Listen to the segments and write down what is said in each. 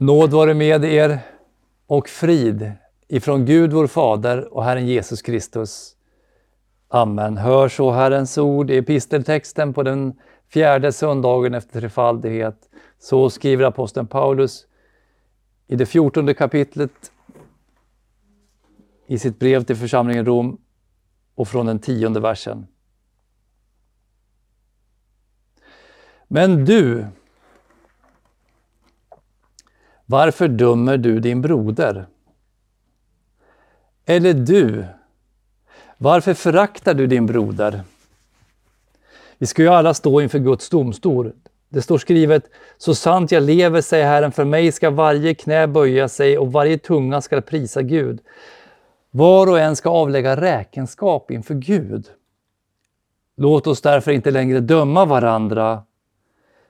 Nåd vare med er och frid ifrån Gud vår Fader och Herren Jesus Kristus. Amen. Hör så Herrens ord i episteltexten på den fjärde söndagen efter trefaldighet. Så skriver aposteln Paulus i det fjortonde kapitlet i sitt brev till församlingen Rom och från den tionde versen. Men du, varför dömer du din broder? Eller du, varför föraktar du din broder? Vi ska ju alla stå inför Guds domstol. Det står skrivet, så sant jag lever, säger Herren, för mig ska varje knä böja sig och varje tunga ska prisa Gud. Var och en ska avlägga räkenskap inför Gud. Låt oss därför inte längre döma varandra.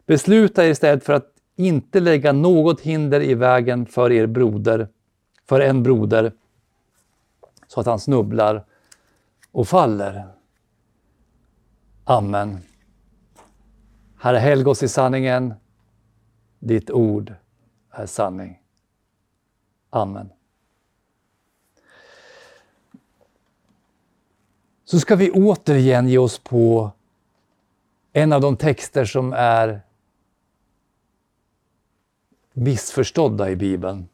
Besluta istället för att inte lägga något hinder i vägen för er broder, för en broder, så att han snubblar och faller. Amen. Herre, helg oss i sanningen. Ditt ord är sanning. Amen. Så ska vi återigen ge oss på en av de texter som är missförstådda i Bibeln.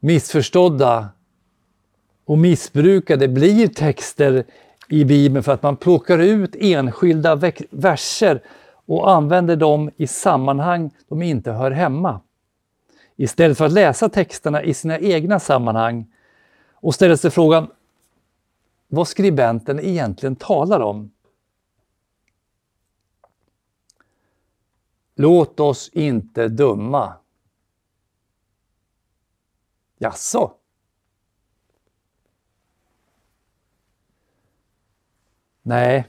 Missförstådda och missbrukade blir texter i Bibeln för att man plockar ut enskilda verser och använder dem i sammanhang de inte hör hemma. Istället för att läsa texterna i sina egna sammanhang och ställa sig frågan vad skribenten egentligen talar om. Låt oss inte döma. Jaså? Nej,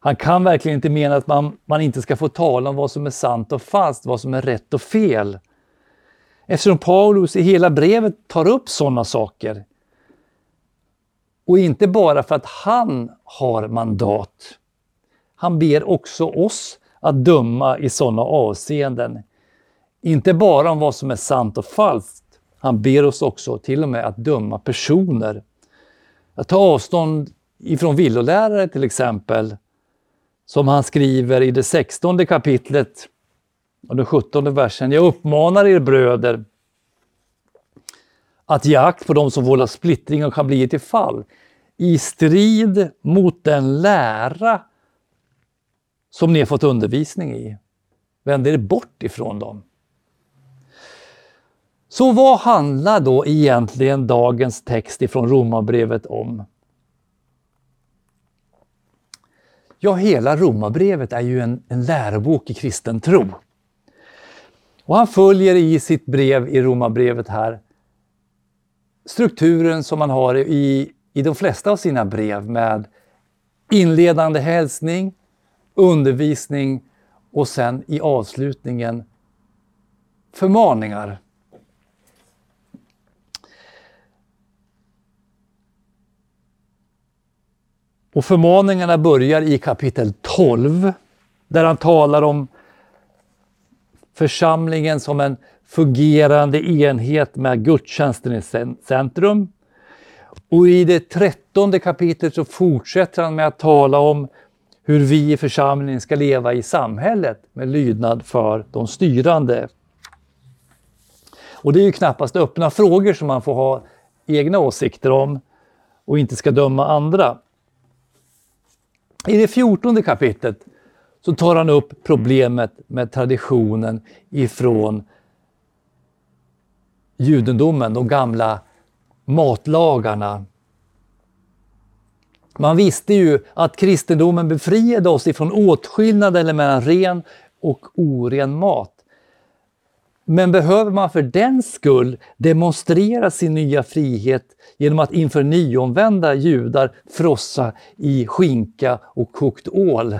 han kan verkligen inte mena att man, man inte ska få tala om vad som är sant och falskt, vad som är rätt och fel. Eftersom Paulus i hela brevet tar upp sådana saker. Och inte bara för att han har mandat. Han ber också oss att döma i sådana avseenden. Inte bara om vad som är sant och falskt. Han ber oss också till och med att döma personer. Att ta avstånd ifrån villolärare till exempel. Som han skriver i det sextonde kapitlet och den sjuttonde versen. Jag uppmanar er bröder att ge akt på dem som vållar splittring och kan bli till fall i strid mot den lära som ni har fått undervisning i. Vänd er bort ifrån dem. Så vad handlar då egentligen dagens text ifrån Romarbrevet om? Ja, hela Romarbrevet är ju en, en lärobok i kristen tro. Och han följer i sitt brev i Romarbrevet här strukturen som man har i, i de flesta av sina brev med inledande hälsning, undervisning och sen i avslutningen förmaningar. Och förmaningarna börjar i kapitel 12 där han talar om församlingen som en fungerande enhet med gudstjänsten i centrum. Och i det trettonde kapitlet så fortsätter han med att tala om hur vi i församlingen ska leva i samhället med lydnad för de styrande. Och det är ju knappast öppna frågor som man får ha egna åsikter om och inte ska döma andra. I det fjortonde kapitlet så tar han upp problemet med traditionen ifrån judendomen, de gamla matlagarna. Man visste ju att kristendomen befriade oss ifrån åtskillnaden mellan ren och oren mat. Men behöver man för den skull demonstrera sin nya frihet genom att inför nyomvända judar frossa i skinka och kokt ål?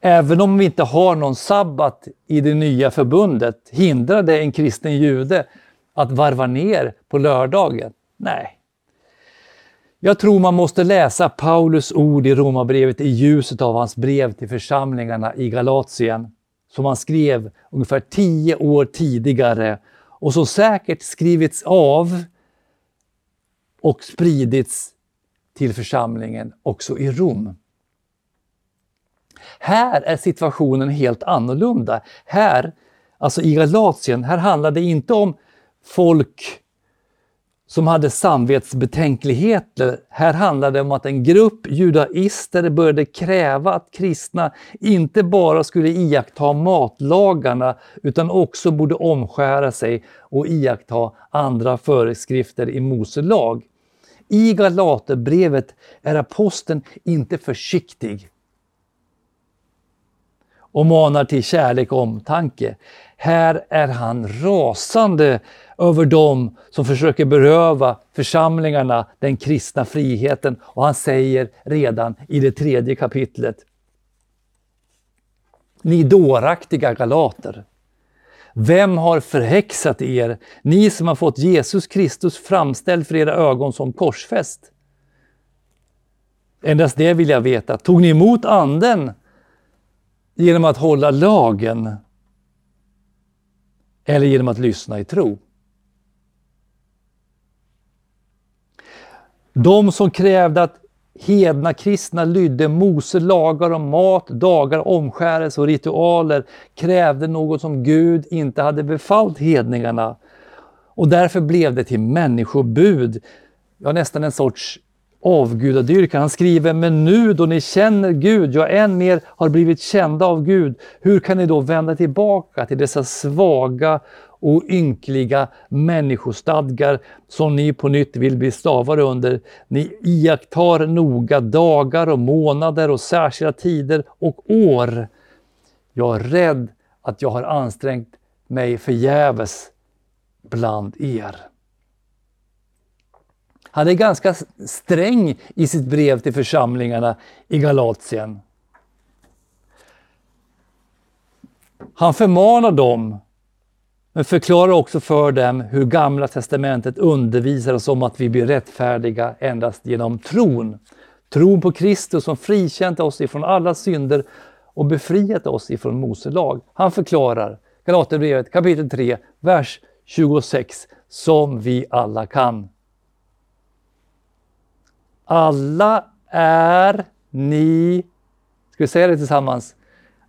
Även om vi inte har någon sabbat i det nya förbundet, hindrar det en kristen jude att varva ner på lördagen? Nej. Jag tror man måste läsa Paulus ord i Romarbrevet i ljuset av hans brev till församlingarna i Galatien, som han skrev ungefär tio år tidigare och som säkert skrivits av och spridits till församlingen också i Rom. Här är situationen helt annorlunda. Här, alltså i Galatien, här handlar det inte om folk som hade samvetsbetänkligheter. Här handlade det om att en grupp judaister började kräva att kristna inte bara skulle iaktta matlagarna utan också borde omskära sig och iaktta andra föreskrifter i Mose lag. I Galaterbrevet är aposteln inte försiktig och manar till kärlek och omtanke. Här är han rasande över dem som försöker beröva församlingarna den kristna friheten. Och han säger redan i det tredje kapitlet. Ni dåraktiga galater. Vem har förhäxat er, ni som har fått Jesus Kristus framställd för era ögon som korsfäst? Endast det vill jag veta. Tog ni emot Anden genom att hålla lagen eller genom att lyssna i tro? De som krävde att hedna kristna lydde Mose lagar om mat, dagar, omskärelse och ritualer krävde något som Gud inte hade befallt hedningarna. Och därför blev det till människobud, ja nästan en sorts avgudadyrkan. Han skriver, men nu då ni känner Gud, ja än mer har blivit kända av Gud, hur kan ni då vända tillbaka till dessa svaga och ynkliga människostadgar som ni på nytt vill bli stavare under. Ni iakttar noga dagar och månader och särskilda tider och år. Jag är rädd att jag har ansträngt mig förgäves bland er. Han är ganska sträng i sitt brev till församlingarna i Galatien. Han förmanar dem men förklarar också för dem hur Gamla Testamentet undervisar oss om att vi blir rättfärdiga endast genom tron. Tron på Kristus som frikänt oss ifrån alla synder och befriat oss ifrån Mose lag. Han förklarar Galaterbrevet kapitel 3, vers 26, som vi alla kan. Alla är ni, ska vi säga det tillsammans?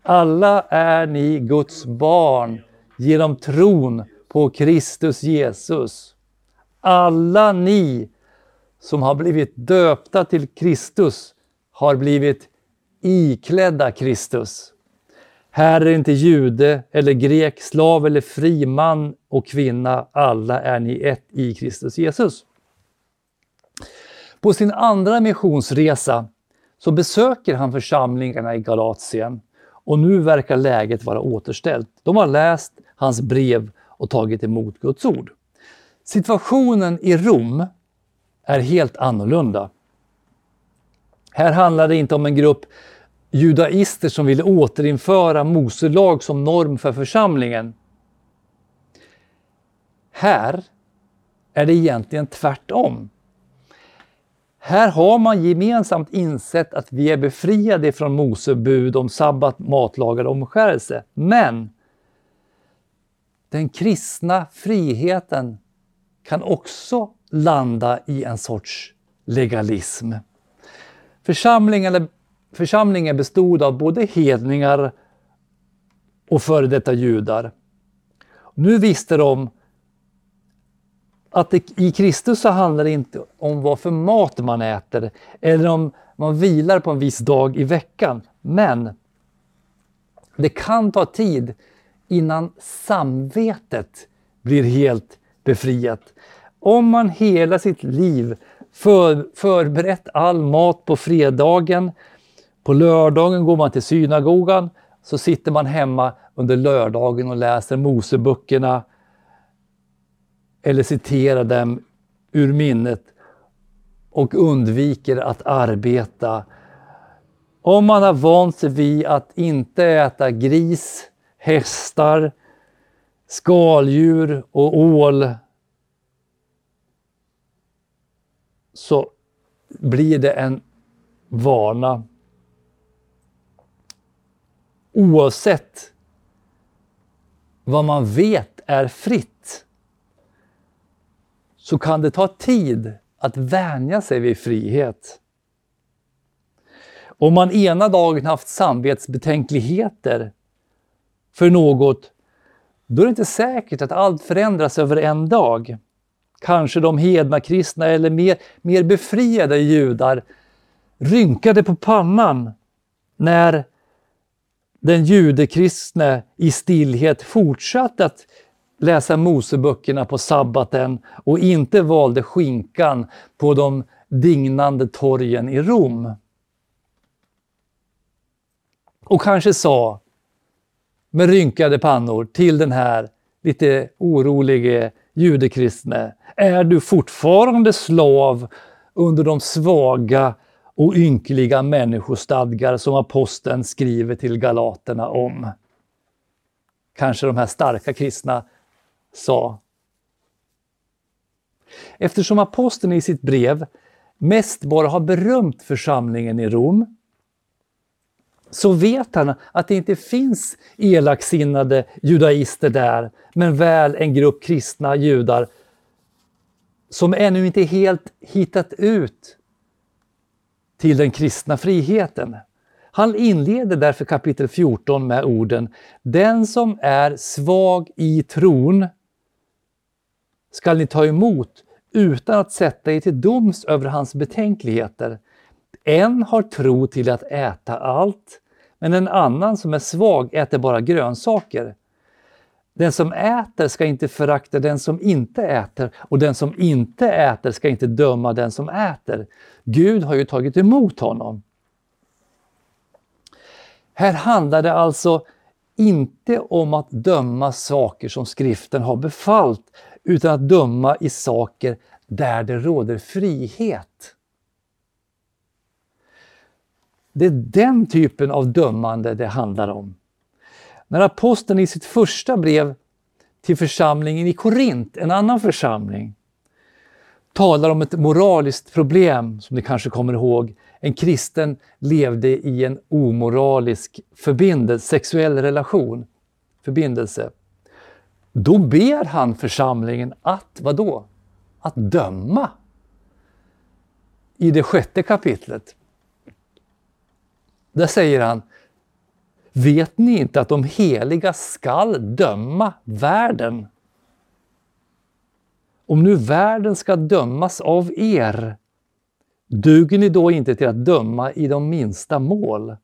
Alla är ni Guds barn genom tron på Kristus Jesus. Alla ni som har blivit döpta till Kristus har blivit iklädda Kristus. Här är inte jude eller grek, slav eller fri, man och kvinna. Alla är ni ett i Kristus Jesus. På sin andra missionsresa så besöker han församlingarna i Galatien och nu verkar läget vara återställt. De har läst hans brev och tagit emot Guds ord. Situationen i Rom är helt annorlunda. Här handlar det inte om en grupp judaister som ville återinföra Mose lag som norm för församlingen. Här är det egentligen tvärtom. Här har man gemensamt insett att vi är befriade från Mose bud om sabbat, matlagar och omskärelse. Men den kristna friheten kan också landa i en sorts legalism. Församlingen, församlingen bestod av både hedningar och före detta judar. Nu visste de att det, i Kristus så handlar det inte om vad för mat man äter eller om man vilar på en viss dag i veckan. Men det kan ta tid innan samvetet blir helt befriat. Om man hela sitt liv för, förberett all mat på fredagen, på lördagen går man till synagogan, så sitter man hemma under lördagen och läser Moseböckerna eller citerar dem ur minnet och undviker att arbeta. Om man har vant sig vid att inte äta gris hästar, skaldjur och ål så blir det en vana. Oavsett vad man vet är fritt så kan det ta tid att vänja sig vid frihet. Om man ena dagen haft samvetsbetänkligheter för något, då är det inte säkert att allt förändras över en dag. Kanske de hedna kristna eller mer, mer befriade judar rynkade på pannan när den judekristne i stillhet fortsatte att läsa Moseböckerna på sabbaten och inte valde skinkan på de dignande torgen i Rom. Och kanske sa med rynkade pannor till den här lite orolige judekristne. Är du fortfarande slav under de svaga och ynkliga människostadgar som aposteln skriver till galaterna om? Kanske de här starka kristna sa. Eftersom aposteln i sitt brev mest bara har berömt församlingen i Rom så vet han att det inte finns elaksinnade judaister där, men väl en grupp kristna judar som ännu inte helt hittat ut till den kristna friheten. Han inleder därför kapitel 14 med orden Den som är svag i tron skall ni ta emot utan att sätta er till doms över hans betänkligheter. En har tro till att äta allt, men en annan som är svag äter bara grönsaker. Den som äter ska inte förakta den som inte äter och den som inte äter ska inte döma den som äter. Gud har ju tagit emot honom. Här handlar det alltså inte om att döma saker som skriften har befallt, utan att döma i saker där det råder frihet. Det är den typen av dömande det handlar om. När aposteln i sitt första brev till församlingen i Korint, en annan församling, talar om ett moraliskt problem, som ni kanske kommer ihåg. En kristen levde i en omoralisk förbindelse, sexuell relation, förbindelse. Då ber han församlingen att, vadå? Att döma. I det sjätte kapitlet. Där säger han, vet ni inte att de heliga skall döma världen? Om nu världen ska dömas av er, duger ni då inte till att döma i de minsta mål?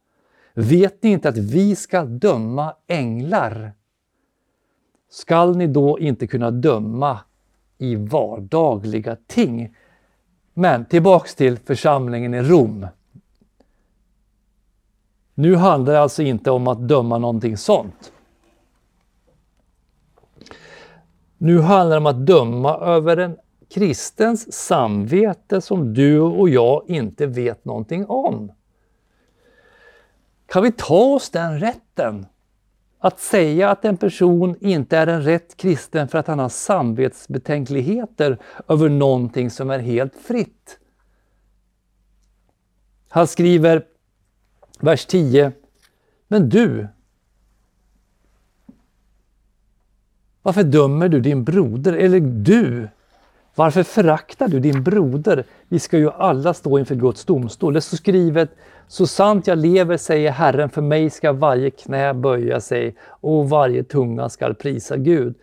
Vet ni inte att vi ska döma änglar? Skall ni då inte kunna döma i vardagliga ting? Men tillbaks till församlingen i Rom. Nu handlar det alltså inte om att döma någonting sånt. Nu handlar det om att döma över en kristens samvete som du och jag inte vet någonting om. Kan vi ta oss den rätten? Att säga att en person inte är en rätt kristen för att han har samvetsbetänkligheter över någonting som är helt fritt. Han skriver vers 10. Men du, varför dömer du din broder? Eller du, varför föraktar du din broder? Vi ska ju alla stå inför Guds domstol. Det står skrivet, så sant jag lever, säger Herren, för mig ska varje knä böja sig och varje tunga skall prisa Gud.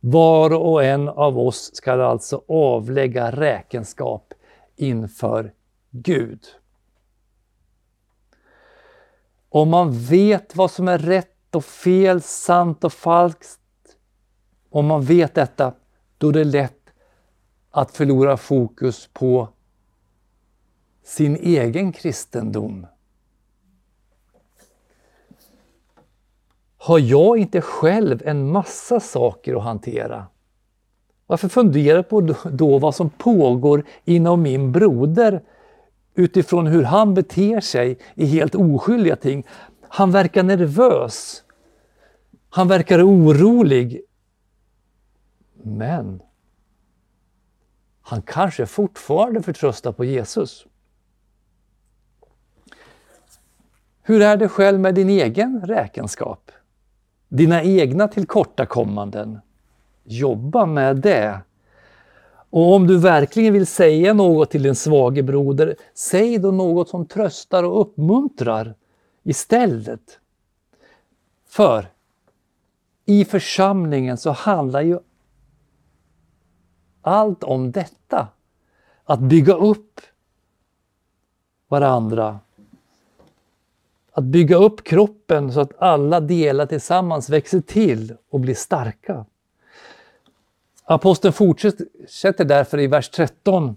Var och en av oss ska alltså avlägga räkenskap inför Gud. Om man vet vad som är rätt och fel, sant och falskt, om man vet detta, då är det lätt att förlora fokus på sin egen kristendom. Har jag inte själv en massa saker att hantera? Varför fundera på då vad som pågår inom min broder utifrån hur han beter sig i helt oskyldiga ting. Han verkar nervös. Han verkar orolig. Men han kanske fortfarande förtröstar på Jesus. Hur är det själv med din egen räkenskap? Dina egna tillkortakommanden? Jobba med det. Och om du verkligen vill säga något till din svage broder, säg då något som tröstar och uppmuntrar istället. För i församlingen så handlar ju allt om detta. Att bygga upp varandra. Att bygga upp kroppen så att alla delar tillsammans växer till och blir starka. Aposteln fortsätter därför i vers 13.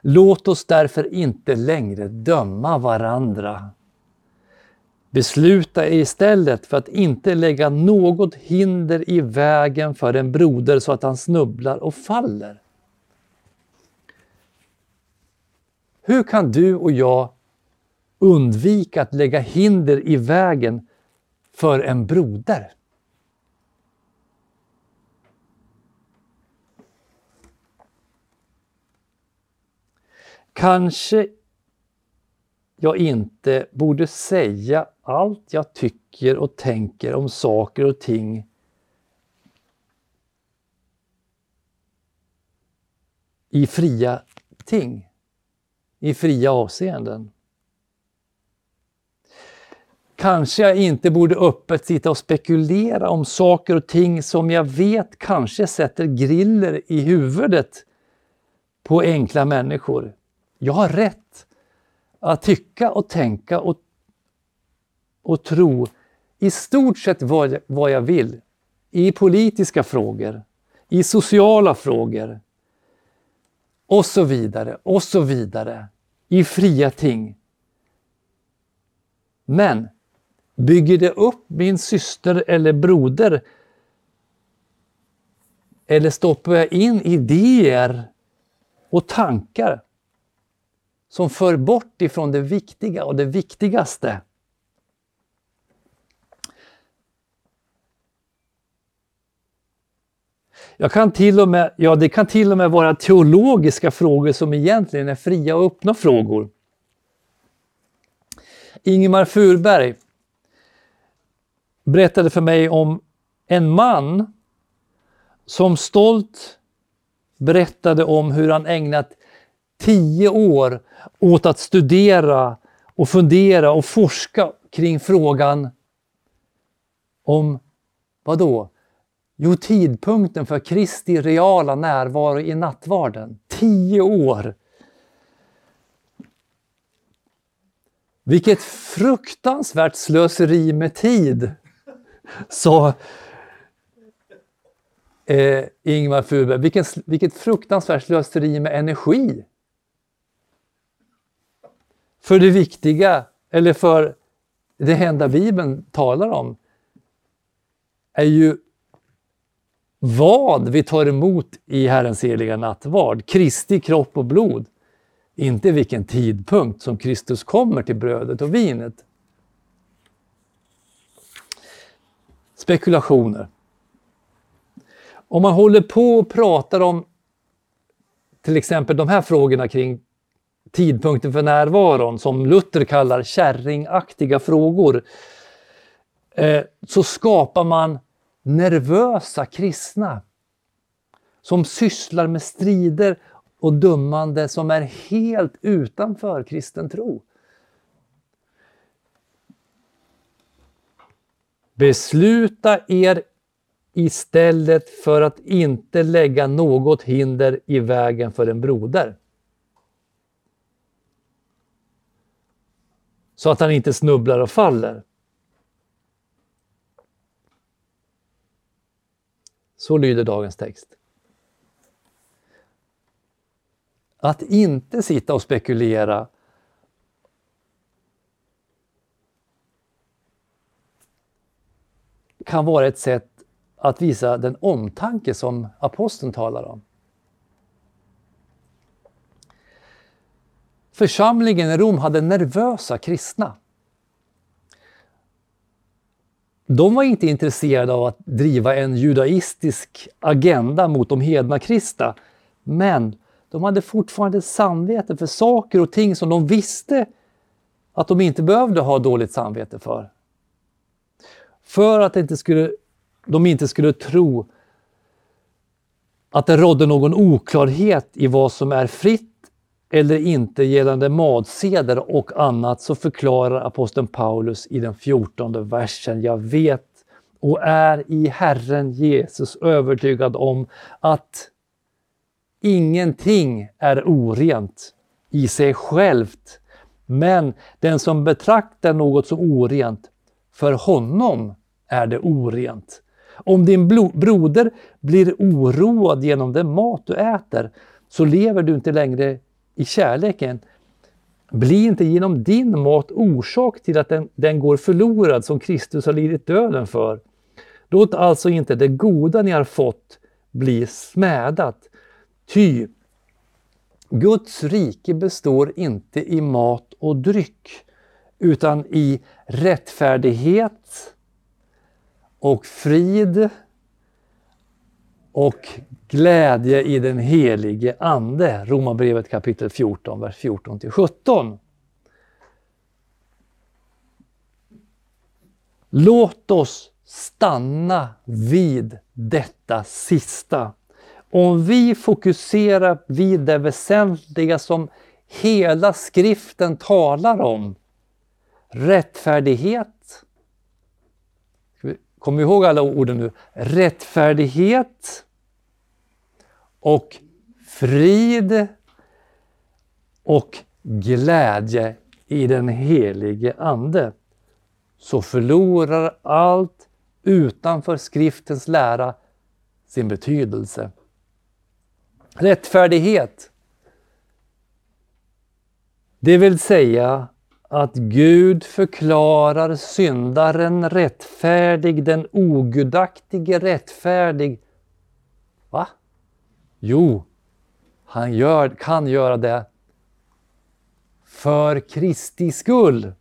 Låt oss därför inte längre döma varandra. Besluta istället för att inte lägga något hinder i vägen för en broder så att han snubblar och faller. Hur kan du och jag undvika att lägga hinder i vägen för en broder? Kanske jag inte borde säga allt jag tycker och tänker om saker och ting i fria ting, i fria avseenden. Kanske jag inte borde öppet sitta och spekulera om saker och ting som jag vet kanske sätter griller i huvudet på enkla människor. Jag har rätt att tycka och tänka och, och tro i stort sett vad jag, vad jag vill. I politiska frågor, i sociala frågor och så vidare, och så vidare. I fria ting. Men bygger det upp min syster eller broder eller stoppar jag in idéer och tankar som för bort ifrån det viktiga och det viktigaste. Jag kan till och med, ja, det kan till och med vara teologiska frågor som egentligen är fria och öppna frågor. Ingemar Furberg berättade för mig om en man som stolt berättade om hur han ägnat tio år åt att studera och fundera och forska kring frågan om vad då? Jo, tidpunkten för Kristi reala närvaro i nattvarden. Tio år! Vilket fruktansvärt slöseri med tid, sa eh, Ingvar Furberg. vilken, vilket fruktansvärt slöseri med energi för det viktiga, eller för det enda Bibeln talar om, är ju vad vi tar emot i Herrens heliga nattvard, Kristi kropp och blod. Inte vilken tidpunkt som Kristus kommer till brödet och vinet. Spekulationer. Om man håller på och pratar om till exempel de här frågorna kring tidpunkten för närvaron, som Luther kallar kärringaktiga frågor, eh, så skapar man nervösa kristna som sysslar med strider och dömande som är helt utanför kristen tro. Besluta er istället för att inte lägga något hinder i vägen för en broder. så att han inte snubblar och faller. Så lyder dagens text. Att inte sitta och spekulera kan vara ett sätt att visa den omtanke som aposteln talar om. Församlingen i Rom hade nervösa kristna. De var inte intresserade av att driva en judaistisk agenda mot de hedna kristna. Men de hade fortfarande samvete för saker och ting som de visste att de inte behövde ha dåligt samvete för. För att inte skulle, de inte skulle tro att det rådde någon oklarhet i vad som är fritt eller inte gällande matseder och annat så förklarar aposteln Paulus i den fjortonde versen. Jag vet och är i Herren Jesus övertygad om att ingenting är orent i sig självt. Men den som betraktar något som orent, för honom är det orent. Om din broder blir oroad genom den mat du äter, så lever du inte längre i kärleken. Bli inte genom din mat orsak till att den, den går förlorad som Kristus har lidit döden för. Låt alltså inte det goda ni har fått bli smädat. Ty Guds rike består inte i mat och dryck utan i rättfärdighet och frid och glädje i den helige Ande. Romarbrevet kapitel 14, vers 14 till 17. Låt oss stanna vid detta sista. Om vi fokuserar vid det väsentliga som hela skriften talar om, rättfärdighet, Kom ihåg alla orden nu. Rättfärdighet och frid och glädje i den helige Ande. Så förlorar allt utanför skriftens lära sin betydelse. Rättfärdighet. Det vill säga att Gud förklarar syndaren rättfärdig, den ogudaktige rättfärdig. Va? Jo, han gör, kan göra det för Kristi skull.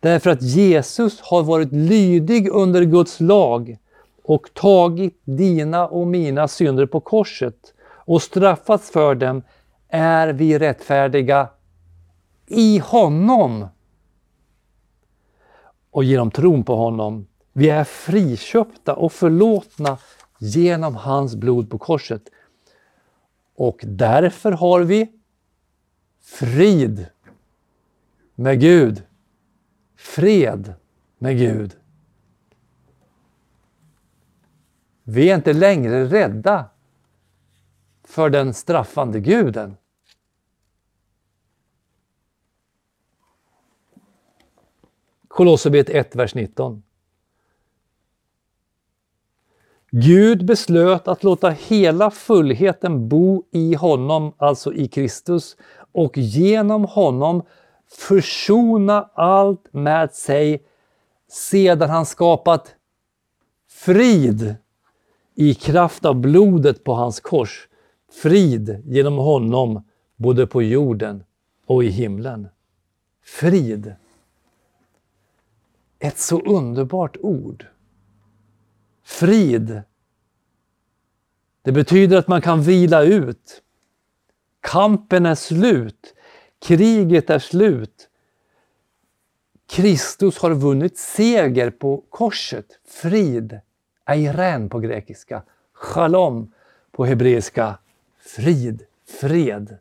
Därför att Jesus har varit lydig under Guds lag och tagit dina och mina synder på korset och straffats för dem är vi rättfärdiga i honom. Och genom tron på honom, vi är friköpta och förlåtna genom hans blod på korset. Och därför har vi frid med Gud. Fred med Gud. Vi är inte längre rädda för den straffande guden. Kolosserbrevet 1, vers 19. Gud beslöt att låta hela fullheten bo i honom, alltså i Kristus, och genom honom försona allt med sig sedan han skapat frid i kraft av blodet på hans kors. Frid genom honom både på jorden och i himlen. Frid. Ett så underbart ord. Frid. Det betyder att man kan vila ut. Kampen är slut. Kriget är slut. Kristus har vunnit seger på korset. Frid. Eiren på grekiska. Shalom på hebreiska. Frid, fred.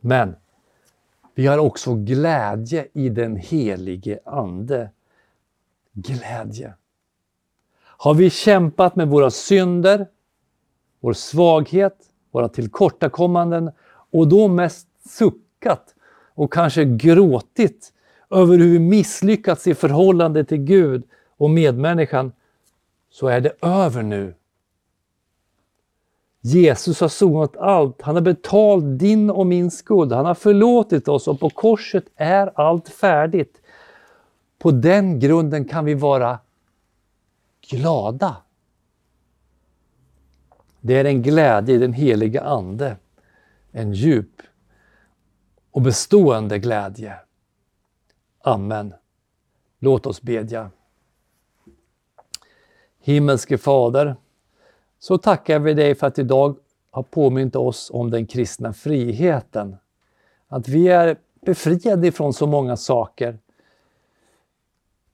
Men vi har också glädje i den helige Ande. Glädje. Har vi kämpat med våra synder, vår svaghet, våra tillkortakommanden och då mest suckat och kanske gråtit över hur vi misslyckats i förhållande till Gud och medmänniskan, så är det över nu. Jesus har sonat allt. Han har betalt din och min skuld. Han har förlåtit oss och på korset är allt färdigt. På den grunden kan vi vara glada. Det är en glädje i den heliga Ande. En djup och bestående glädje. Amen. Låt oss bedja. Himmelske Fader, så tackar vi dig för att idag har påmint oss om den kristna friheten. Att vi är befriade ifrån så många saker.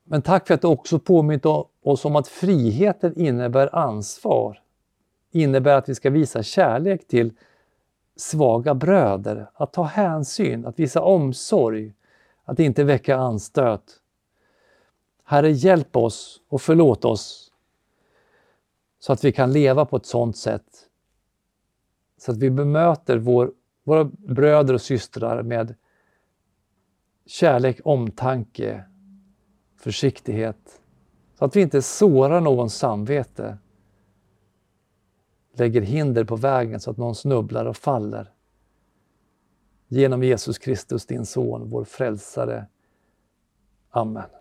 Men tack för att du också påmint oss om att friheten innebär ansvar. Innebär att vi ska visa kärlek till svaga bröder, att ta hänsyn, att visa omsorg, att inte väcka anstöt. Herre, hjälp oss och förlåt oss så att vi kan leva på ett sådant sätt så att vi bemöter vår, våra bröder och systrar med kärlek, omtanke, försiktighet. Så att vi inte sårar någons samvete, lägger hinder på vägen så att någon snubblar och faller. Genom Jesus Kristus, din son, vår frälsare. Amen.